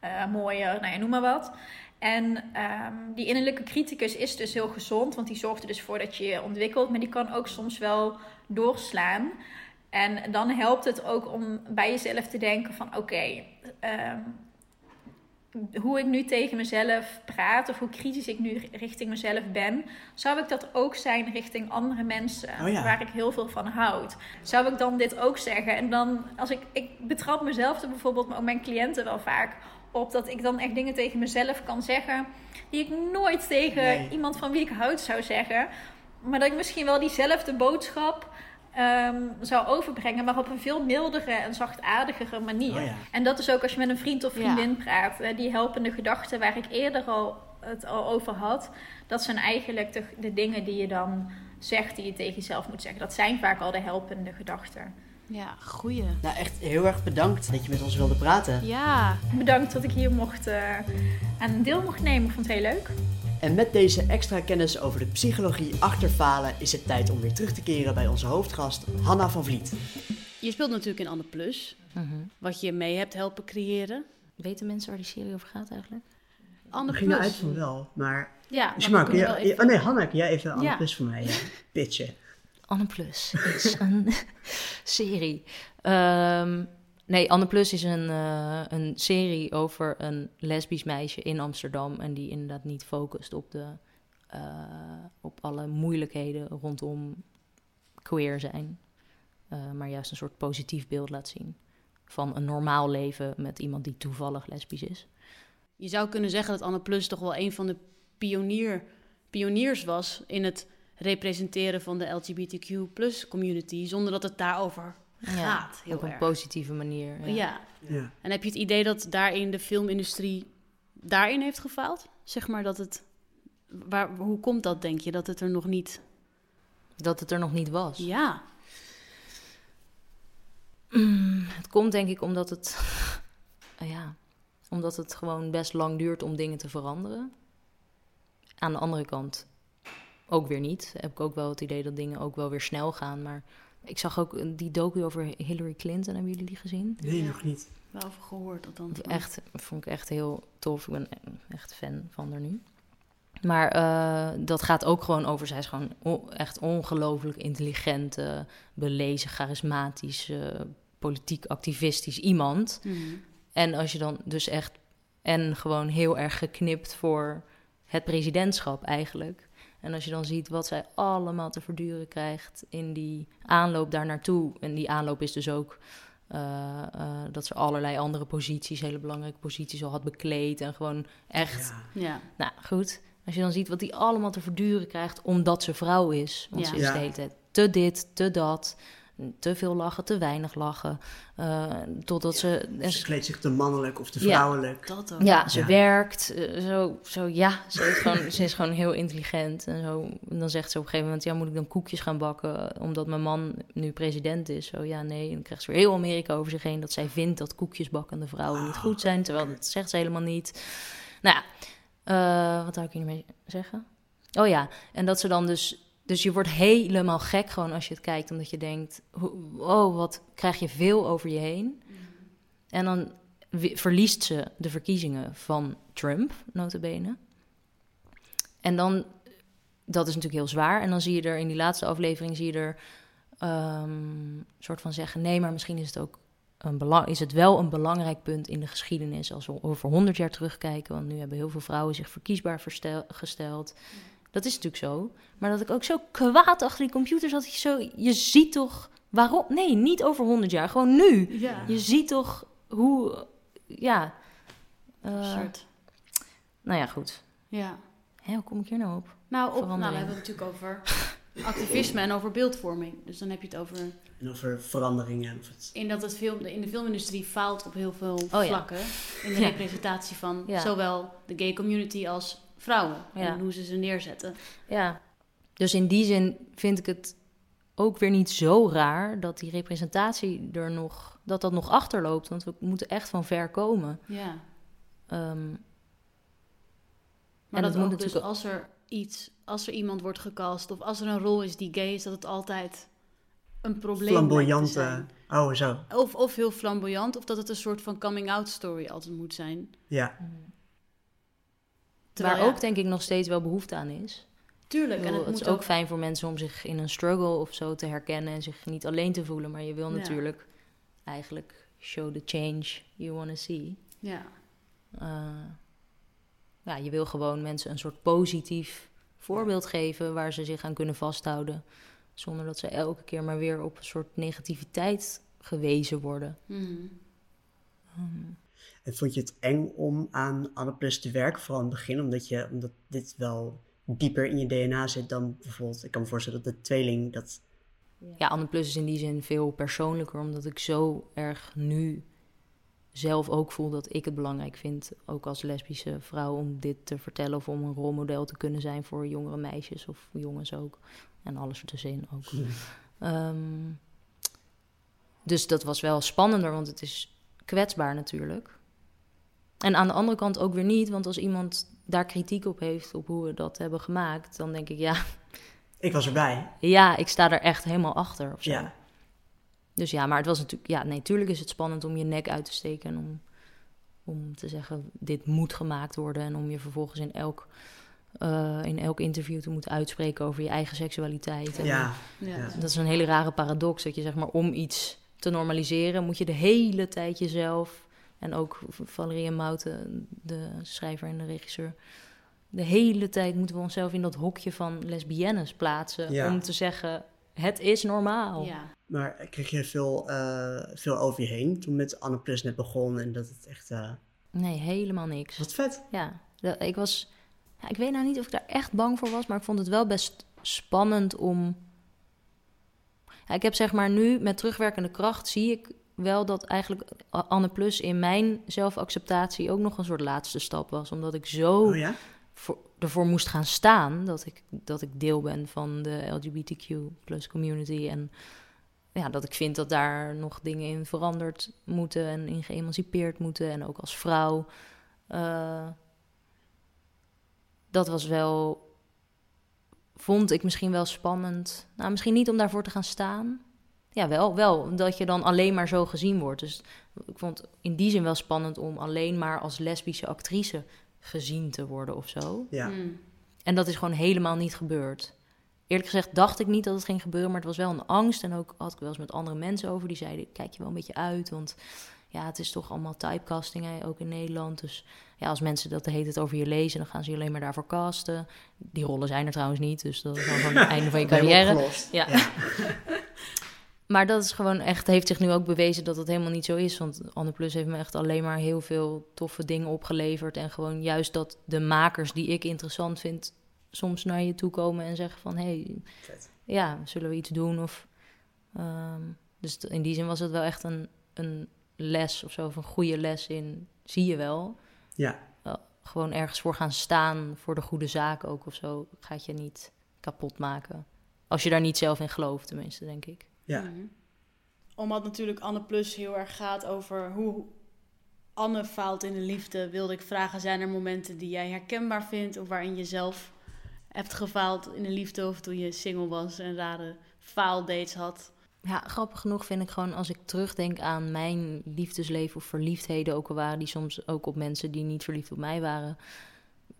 uh, mooier, nou ja, noem maar wat. En um, die innerlijke criticus is dus heel gezond, want die zorgt er dus voor dat je je ontwikkelt. Maar die kan ook soms wel doorslaan. En dan helpt het ook om bij jezelf te denken van oké, um, hoe ik nu tegen mezelf praat of hoe kritisch ik nu richting mezelf ben, zou ik dat ook zijn richting andere mensen oh waar ik heel veel van houd? Zou ik dan dit ook zeggen? En dan, als ik, ik betrap mezelf er bijvoorbeeld, maar ook mijn cliënten wel vaak op dat ik dan echt dingen tegen mezelf kan zeggen die ik nooit tegen iemand van wie ik houd zou zeggen. Maar dat ik misschien wel diezelfde boodschap ehm, zou overbrengen, maar op een veel mildere en zachtaardigere manier. Oh ja. En dat is ook als je met een vriend of Ja. vriendin praat. hè, die helpende gedachten waar ik eerder al het al over had. Dat zijn eigenlijk de, de dingen die je dan zegt, die je tegen jezelf moet zeggen. Dat zijn vaak al de helpende gedachten. Ja, goeie. Nou, echt heel erg bedankt dat je met ons wilde praten. Ja, Bedankt dat ik hier mocht, eh, aan deel mocht nemen. Ik vond het heel leuk. En met deze extra kennis over de psychologie achter falen is het tijd om weer terug te keren bij onze hoofdgast Hanna van Vliet. je speelt natuurlijk in Anne Plus, Mhm. wat je mee hebt helpen creëren. Weten mensen waar die serie over gaat eigenlijk? Anne We gingen Plus. uit van wel, maar... Ja, maar even- Oh nee, Hanna, kun jij even Anne Ja. Plus voor mij *laughs* pitchen? Anne Plus is een *laughs* serie. Ehm, nee, Anne Plus is een, eh, een serie over een lesbisch meisje in Amsterdam. En die inderdaad niet focust op, de, eh, op alle moeilijkheden rondom queer zijn. Eh, maar juist een soort positief beeld laat zien. Van een normaal leven met iemand die toevallig lesbisch is. Je zou kunnen zeggen dat Anne Plus toch wel een van de pionier, pioniers was in het representeren van de LGBTQ community, zonder dat het daarover gaat. heel op een erg. positieve manier. Ja. ja. Ja. En heb je het idee dat daarin de filmindustrie daarin heeft gefaald? Zeg maar dat het. Waar, hoe komt dat, denk je? Dat het er nog niet. Dat het er nog niet was. Ja. Mm, het komt denk ik omdat het, *laughs* ja, omdat het gewoon best lang duurt om dingen te veranderen. Aan de andere kant ook weer niet. Heb ik ook wel het idee dat dingen ook wel weer snel gaan. Maar ik zag ook die docu over Hillary Clinton. Hebben jullie die gezien? Nee, nog niet. Wel over gehoord althans. Echt, vond ik echt heel tof. Ik ben echt fan van haar nu. Maar eh, dat gaat ook gewoon over. Zij is gewoon echt ongelooflijk intelligent, eh, belezen, charismatisch, eh, politiek activistisch iemand. Mhm. En als je dan dus echt. En gewoon heel erg geknipt voor het presidentschap eigenlijk. En als je dan ziet wat zij allemaal te verduren krijgt in die aanloop daar naartoe. En die aanloop is dus ook eh, eh, dat ze allerlei andere posities, hele belangrijke posities al had bekleed. En gewoon echt. Ja. Ja. Nou goed, als je dan ziet wat die allemaal te verduren krijgt omdat ze vrouw is. Want Ja. ze is Ja. de hele tijd te dit, te dat. Te veel lachen, te weinig lachen. eh, totdat ze. en Ze ze- kleedt zich te mannelijk of te Ja. vrouwelijk. Dat ook. ja, ze Ja. werkt. eh, zo, zo, ja, ze is, gewoon, ze is gewoon heel intelligent. En, zo. en dan zegt ze op een gegeven moment: Ja, moet ik dan koekjes gaan bakken omdat mijn man nu president is? Zo ja, nee. En dan krijgt ze weer heel Amerika over zich heen dat zij vindt dat koekjesbakkende vrouwen niet goed zijn. Terwijl dat zegt ze helemaal niet. Nou ja, eh, wat zou ik hier nu mee zeggen? Oh ja, en dat ze dan dus. Dus je wordt helemaal gek gewoon als je het kijkt, omdat je denkt: Oh, wat krijg je veel over je heen? En dan verliest ze de verkiezingen van Trump, notabene. En dan, dat is natuurlijk heel zwaar. En dan zie je er in die laatste aflevering, zie je er ehm, soort van zeggen... nee, maar misschien is het ook een belang, is het wel een belangrijk punt in de geschiedenis... als we over honderd jaar terugkijken. Want nu hebben heel veel vrouwen zich verkiesbaar gesteld. Dat is natuurlijk zo. Maar dat ik ook zo kwaad achter die computer zat. Je, zo, je ziet toch waarom... Nee, niet over honderd jaar, gewoon nu. Ja. Je ziet toch hoe, ja. eh, Absurd. nou ja, goed. Ja. Hè, hoe kom ik hier nou op? Nou, op, nou, we hebben het natuurlijk over *laughs* activisme en over beeldvorming. Dus dan heb je het over En over veranderingen. Of het... in dat het film, in de filmindustrie faalt op heel veel ja. vlakken. In de representatie van Ja. zowel de gay community als vrouwen. Ja. En hoe ze ze neerzetten. Ja. Dus in die zin vind ik het ook weer niet zo raar dat die representatie er nog, dat dat nog achterloopt. Want we moeten echt van ver komen. Ja. Ehm, Maar En dat moet ook dus natuurlijk als er iets, als er iemand wordt gecast of als er een rol is die gay is, dat het altijd een probleem Flamboyante. Oh, zo. Of, of heel flamboyant, of dat het een soort van coming-out story altijd moet zijn. Ja. Terwijl, waar ook denk ik nog steeds wel behoefte aan is. tuurlijk. En het is ook fijn voor mensen om zich in een struggle of zo te herkennen en zich niet alleen te voelen. Maar je wil Ja. natuurlijk eigenlijk show the change you want to see. Ja. Eh, ja, je wil gewoon mensen een soort positief voorbeeld geven waar ze zich aan kunnen vasthouden. Zonder dat ze elke keer maar weer op een soort negativiteit gewezen worden. Mhm. En vond je het eng om aan Anne Plus te werken, vooral in het begin, omdat, je, omdat dit wel dieper in je DNA zit dan bijvoorbeeld, ik kan me voorstellen dat de tweeling, dat Ja, Anne Plus is in die zin veel persoonlijker, omdat ik zo erg nu zelf ook voel dat ik het belangrijk vind, ook als lesbische vrouw, om dit te vertellen of om een rolmodel te kunnen zijn voor jongere meisjes of jongens ook. En alles ertussenin ook. Ehm, dus dat was wel spannender, want het is kwetsbaar natuurlijk. En aan de andere kant ook weer niet, want als iemand daar kritiek op heeft, op hoe we dat hebben gemaakt, dan denk ik, ja, Ik was erbij. ja, ik sta er echt helemaal achter. Of zo. Ja. Dus ja, maar het was natuurlijk, ja, nee, tuurlijk is het spannend om je nek uit te steken en om, om te zeggen, dit moet gemaakt worden en om je vervolgens in elk, eh, in elk interview te moeten uitspreken over je eigen seksualiteit. En. Ja. Ja. Dat is een hele rare paradox, dat je zeg maar om iets te normaliseren, moet je de hele tijd jezelf, en ook Valerie en Mouten, de schrijver en de regisseur, de hele tijd moeten we onszelf in dat hokje van lesbiennes plaatsen Ja. om te zeggen, het is normaal. Ja. Maar kreeg je veel, eh, veel over je heen toen met Anne Plus net begon en dat het echt... eh, Nee, helemaal niks. wat vet. Ja, ik was. Ja, ik weet nou niet of ik daar echt bang voor was, maar ik vond het wel best spannend om. Ja, ik heb zeg maar nu met terugwerkende kracht zie ik wel dat eigenlijk Anne Plus in mijn zelfacceptatie ook nog een soort laatste stap was, omdat ik zo Oh ja? voor, ervoor moest gaan staan dat ik, dat ik deel ben van de LGBTQ plus community. En ja, dat ik vind dat daar nog dingen in veranderd moeten en in geëmancipeerd moeten. En ook als vrouw. eh, dat was wel, vond ik misschien wel spannend. Nou, misschien niet om daarvoor te gaan staan. Ja, wel, wel, dat je dan alleen maar zo gezien wordt. Dus ik vond het in die zin wel spannend om alleen maar als lesbische actrice gezien te worden of zo. Ja. Mm. En dat is gewoon helemaal niet gebeurd. Eerlijk gezegd dacht ik niet dat het ging gebeuren, maar het was wel een angst. En ook had ik wel eens met andere mensen over die zeiden: kijk je wel een beetje uit, want ja, het is toch allemaal typecasting, hè, ook in Nederland. Dus ja, als mensen dat de hele tijd over je lezen, dan gaan ze je alleen maar daarvoor casten. Die rollen zijn er trouwens niet, dus dat is dan gewoon het einde van je *laughs* carrière. Ja. Ja. *laughs* Maar dat is gewoon echt, heeft zich nu ook bewezen dat het helemaal niet zo is. Want Anne Plus heeft me echt alleen maar heel veel toffe dingen opgeleverd. En gewoon juist dat de makers die ik interessant vind, soms naar je toe komen en zeggen van... hé, hey, ja, zullen we iets doen? Of, ehm, dus in die zin was het wel echt een, een les of zo, of een goede les in, zie je wel. Ja. Gewoon ergens voor gaan staan voor de goede zaak ook of zo. Gaat je niet kapot maken. Als je daar niet zelf in gelooft, tenminste, denk ik. Ja. Mhm. Omdat natuurlijk Anne Plus heel erg gaat over hoe Anne faalt in de liefde, wilde ik vragen: zijn er momenten die jij herkenbaar vindt of waarin je zelf hebt gefaald in de liefde of toen je single was en rare faaldates had? Ja, grappig genoeg vind ik gewoon als ik terugdenk aan mijn liefdesleven of verliefdheden, ook al waren die soms ook op mensen die niet verliefd op mij waren,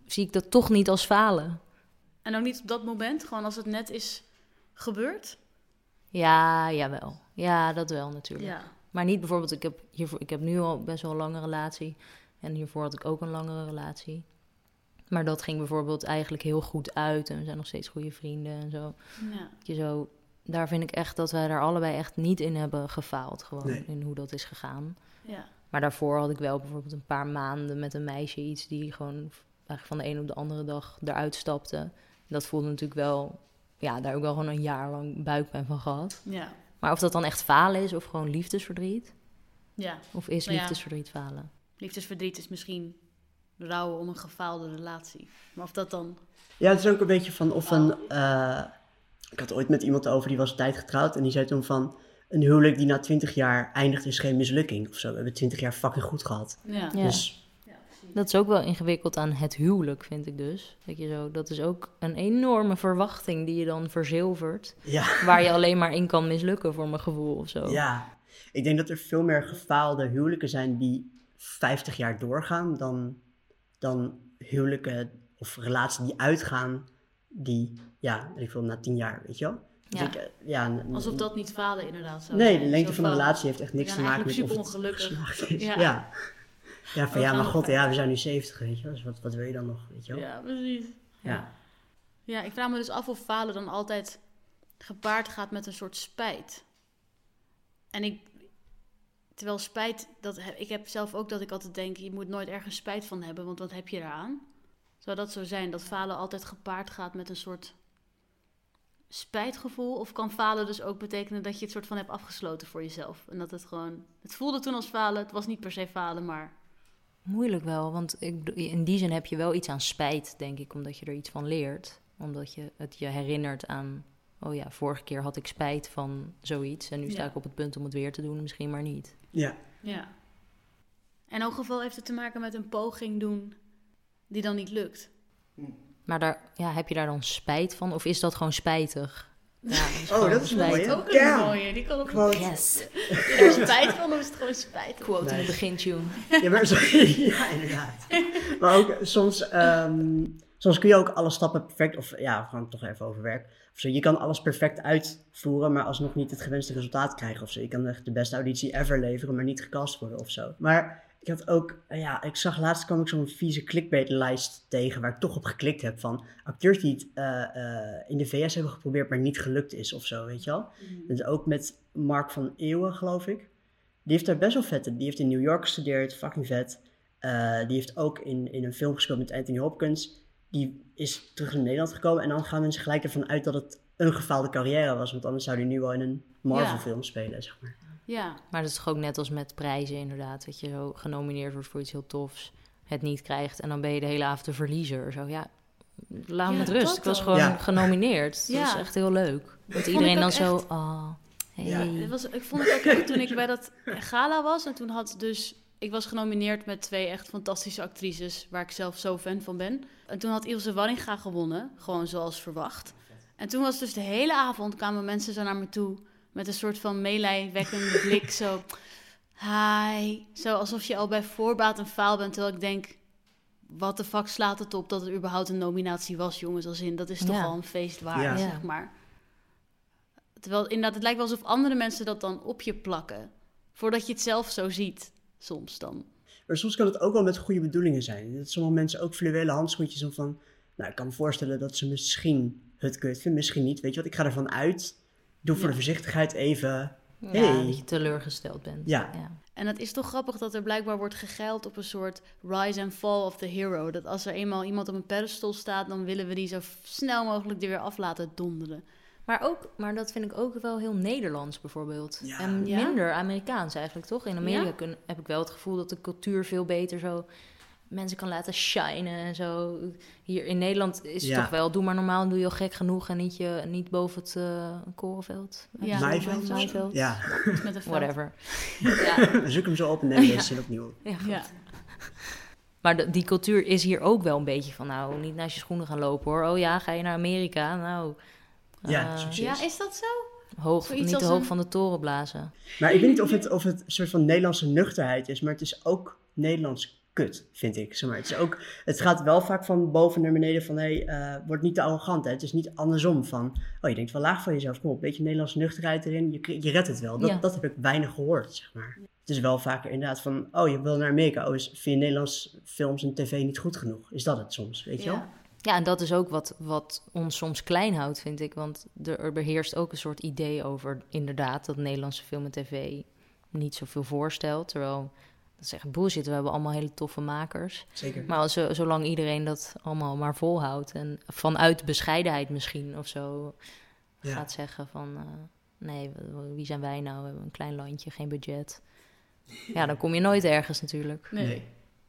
zie ik dat toch niet als falen. En ook niet op dat moment, gewoon als het net is gebeurd? Ja, jawel. Ja, dat wel natuurlijk. Ja. Maar niet bijvoorbeeld, ik heb, hiervoor, ik heb nu al best wel een lange relatie. En hiervoor had ik ook een langere relatie. Maar dat ging bijvoorbeeld eigenlijk heel goed uit. En we zijn nog steeds goede vrienden en zo. ja. Je zo daar vind ik echt dat wij daar allebei echt niet in hebben gefaald. Gewoon Nee. in hoe dat is gegaan. ja. Maar daarvoor had ik wel bijvoorbeeld een paar maanden met een meisje iets die gewoon eigenlijk van de een op de andere dag eruit stapte. Dat voelde natuurlijk wel, ja, daar ik wel gewoon een jaar lang buikpijn van gehad. Ja. Maar of dat dan echt falen is of gewoon liefdesverdriet, ja. of is Nou ja. liefdesverdriet falen? Liefdesverdriet is misschien rouwen om een gefaalde relatie. Maar of dat dan... Ja, het is ook een beetje van of een. eh, ik had ooit met iemand over die was een tijd getrouwd en die zei toen van. Een huwelijk die na 20 jaar eindigt is geen mislukking of zo. We hebben 20 jaar fucking goed gehad. Ja. Ja. Dus Dat is ook wel ingewikkeld aan het huwelijk, vind ik dus. Dat, je zo, dat is ook een enorme verwachting die je dan verzilvert. ja, Waar je alleen maar in kan mislukken, voor mijn gevoel of zo. ja. Ik denk dat er veel meer gefaalde huwelijken zijn die 50 jaar doorgaan dan, dan huwelijken of relaties die uitgaan die, ja, ik veel, na 10 jaar, weet je wel? Dus Ja. ik, eh, ja, Alsof dat niet falen inderdaad zou Nee, zijn. de lengte Zo van de relatie heeft echt niks te maken met of het super ongelukkig. geslaagd is. Ja. Ja. Ja, van We ja, maar god, ja, we zijn nu 70, weet je. Dus wat, wat wil je dan nog, weet je wel? Ja, precies. Ja. Ja, ik vraag me dus af of falen dan altijd gepaard gaat met een soort spijt. En ik, terwijl spijt, dat, ik heb zelf ook dat ik altijd denk, je moet nooit ergens spijt van hebben, want wat heb je eraan? Zou dat zo zijn, dat falen altijd gepaard gaat met een soort spijtgevoel? Of kan falen dus ook betekenen dat je het soort van hebt afgesloten voor jezelf? En dat het gewoon... Het voelde toen als falen. Het was niet per se falen, maar... Moeilijk wel, want ik, in die zin heb je wel iets aan spijt, denk ik, omdat je er iets van leert. Omdat je het je herinnert aan, oh ja, vorige keer had ik spijt van zoiets en nu sta Ja. ik op het punt om het weer te doen, misschien maar niet. Ja. Ja. In elk geval heeft het te maken met een poging doen die dan niet lukt. Maar daar, ja, heb je daar dan spijt van of is dat gewoon spijtig? Ja, Oh, gewoon dat is mooi, hè? Ook een mooie. Die kan ook Quote. Yes, *laughs* Er is spijt van, of is het gewoon spijt? quote in de begintune. Ja, maar zo- *laughs* ja, inderdaad. Maar ook soms, ehm, soms kun je ook alle stappen perfect, of ja, we gaan het toch even over werk. Of zo. Je kan alles perfect uitvoeren, maar alsnog niet het gewenste resultaat krijgen of zo. Je kan echt de beste auditie ever leveren, maar niet gecast worden of zo. Maar ik had ook, eh, ja, ik zag laatst kwam ik zo'n vieze clickbait-lijst tegen waar ik toch op geklikt heb van acteurs die het eh, eh, in de VS hebben geprobeerd, maar niet gelukt is of zo, weet je wel. Dus ook met Mark van Eeuwen, geloof ik. Die heeft daar best wel vette. Die heeft in New York gestudeerd, fucking vet. Die heeft ook in, in een film gespeeld met Anthony Hopkins. Die is terug naar Nederland gekomen. En dan gaan mensen gelijk ervan uit dat het een gefaalde carrière was. Want anders zou hij nu wel in een Marvel-film spelen, zeg maar. Ja. Maar dat is toch ook net als met prijzen inderdaad, dat je zo genomineerd wordt voor iets heel tofs, het niet krijgt en dan ben je de hele avond de verliezer. Zo ja, laat me Ja, met rust. Ik was gewoon Ja. genomineerd. Dat Ja. is echt heel leuk. Dat ik iedereen dan ook zo, echt. oh, hey. Ja. Het was, ik vond het ook leuk toen ik bij dat gala was. En toen had dus... Ik was genomineerd met twee echt fantastische actrices... waar ik zelf zo fan van ben. En toen had Ilse Warringa gewonnen. Gewoon zoals verwacht. En toen was dus de hele avond... kwamen mensen zo naar me toe... met een soort van meelijwekkende *laughs* blik. Zo, hi. Zo alsof je al bij voorbaat een faal bent. Terwijl ik denk... Wat de fuck slaat het op dat er überhaupt een nominatie was, jongens? Als in, dat is toch Ja. al een feest waard, Ja. zeg maar. Terwijl inderdaad, het lijkt wel alsof andere mensen dat dan op je plakken. Voordat je het zelf zo ziet, soms dan. Maar soms kan het ook wel met goede bedoelingen zijn. Dat sommige mensen ook fluwelen handschoentjes om van... Nou, ik kan me voorstellen dat ze misschien het kut vinden, misschien niet. Weet je wat, ik ga ervan uit. Doe voor Ja. de voorzichtigheid even... Ja, Hey. dat je teleurgesteld bent. Ja. En het is toch grappig dat er blijkbaar wordt gegeild op een soort rise and fall of the hero. Dat als er eenmaal iemand op een pedestal staat, dan willen we die zo snel mogelijk er weer af laten donderen. Maar, ook, maar dat vind ik ook wel heel Nederlands bijvoorbeeld. Ja. En Ja? minder Amerikaans eigenlijk, toch? In Amerika Ja? kun- heb ik wel het gevoel dat de cultuur veel beter zo mensen kan laten shinen en zo. Hier in Nederland is het Ja. toch wel, doe maar normaal, doe je al gek genoeg en niet, je, niet boven het eh korenveld. Ja, Maaiveld? Maaiveld. Ja, Met een veld. Whatever. *laughs* ja, zoek hem zo op en neem deze zin opnieuw. ja, goed. Ja. Maar de- die cultuur is hier ook wel een beetje van, nou, niet naast je schoenen gaan lopen hoor. Oh ja, ga je naar Amerika? Nou, Ja, eh, succes. ja, is dat zo? hoog, Zoiets niet te hoog een- van de toren blazen. Maar ik weet niet of het, of het een soort van Nederlandse nuchterheid is, maar het is ook Nederlands kut, vind ik. Zeg maar. het, is ook, het gaat wel vaak van boven naar beneden van, hé, hey, eh, word niet te arrogant. Hè. Het is niet andersom van, oh, je denkt wel laag van jezelf. Kom op, een beetje Nederlandse nuchterheid erin, je, je redt het wel. Dat, Ja. dat heb ik weinig gehoord, zeg maar. Het is wel vaker inderdaad van, oh, je wil naar Amerika. Oh, is, vind je Nederlands films en tv niet goed genoeg? Is dat het soms, weet je wel? Ja. Ja, en dat is ook wat, wat ons soms klein houdt, vind ik. Want er beheerst ook een soort idee over, inderdaad, dat Nederlandse film en tv niet zoveel voorstelt. Terwijl, dat is echt bullshit. We hebben allemaal hele toffe makers. Zeker. Maar als, zo- zolang iedereen dat allemaal maar volhoudt en vanuit bescheidenheid misschien of zo Ja. gaat zeggen van... eh, nee, wie zijn wij nou? We hebben een klein landje, geen budget. Ja, dan kom je nooit ergens natuurlijk. Nee. Nee.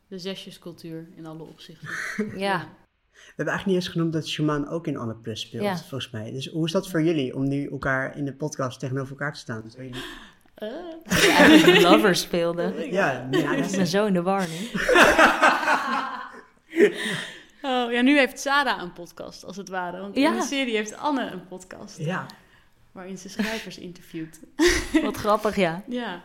De zesjescultuur in alle opzichten. *laughs* Ja, We hebben eigenlijk niet eens genoemd dat Shaman ook in Anne Plus speelt, Ja. volgens mij. Dus hoe is dat voor jullie, om nu elkaar in de podcast tegenover elkaar te staan? Jullie- Eh. die eigenlijk Lovers speelde. Ja, ja, Ik ben zo in de war nu. *laughs* Oh, ja, nu heeft Sarah een podcast, als het ware. Want in Ja. de serie heeft Anne een podcast. ja. Waarin ze schrijvers interviewt. *laughs* Wat grappig, ja. Ja.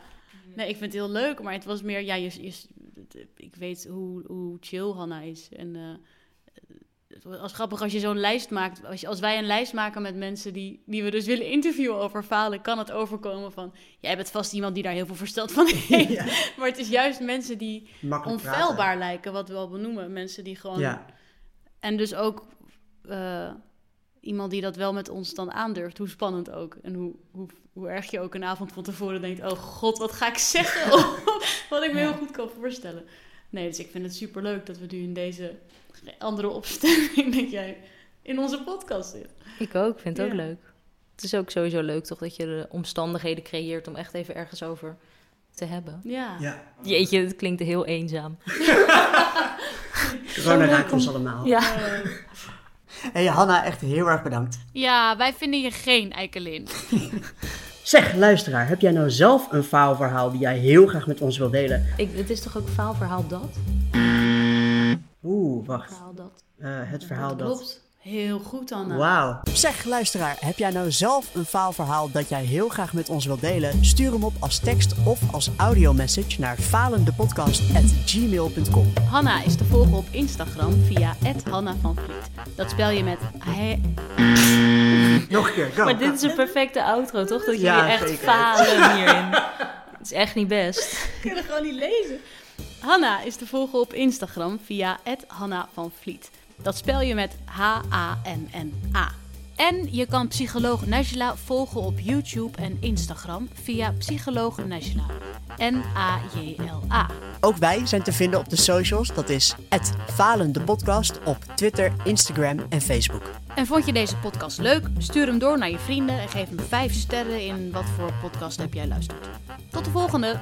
Nee, ik vind het heel leuk, maar het was meer... Ja, je, je- ik weet hoe, hoe chill Hanna is. En eh, was grappig als je zo'n lijst maakt. Als, je, als wij een lijst maken met mensen die, die we dus willen interviewen over falen... kan het overkomen van... Jij bent vast iemand die daar heel veel verstand van heeft. *laughs* Ja. Maar het is juist mensen die Makkelijk onfeilbaar lijken, wat we al benoemen. Mensen die gewoon... Ja, En dus ook eh, iemand die dat wel met ons dan aandurft. Hoe spannend ook. En hoe, hoe, hoe erg je ook een avond van tevoren denkt... oh god, wat ga ik zeggen? *laughs* wat ik me heel goed kan voorstellen. Nee, dus ik vind het superleuk dat we nu in deze andere opstelling... *laughs* dat jij in onze podcast zit. Ik ook, vind het ook leuk. Het is ook sowieso leuk toch dat je de omstandigheden creëert om echt even ergens over te hebben. Ja. Ja. Jeetje, het klinkt heel eenzaam. *laughs* Corona raakt ons allemaal. Ja. Hey Hanna, echt heel erg bedankt. Ja, wij vinden je geen eikelin. *laughs* Zeg, luisteraar, heb jij nou zelf een faalverhaal die jij heel graag met ons wilt delen? Ik, het is toch ook faalverhaal dat? Oeh, wacht. Verhaal dat. Eh, het verhaal dat... Klopt. Heel goed, Anna. Wauw. Zeg, luisteraar, heb jij nou zelf een faalverhaal dat jij heel graag met ons wilt delen? Stuur hem op als tekst of als audiomessage naar falendepodcast.gmail.com. Hanna is te volgen op Instagram via Hanna van Vliet. Dat spel je met hij. Nog een keer, go. Maar dit is een perfecte outro, toch? Dat Ja, jullie echt zeker. falen hierin. *laughs* Het is echt niet best. Ik kan gewoon niet lezen. Hanna is te volgen op Instagram via Hanna van Vliet. Dat spel je met H-A-N-N-A. En je kan psycholoog Najla volgen op YouTube en Instagram via psycholoog Najla. N-A-J-L-A. Ook wij zijn te vinden op de socials. Dat is @falendepodcast op Twitter, Instagram en Facebook. En vond je deze podcast leuk? Stuur hem door naar je vrienden en geef hem 5 sterren in wat voor podcast heb jij luistert. Tot de volgende!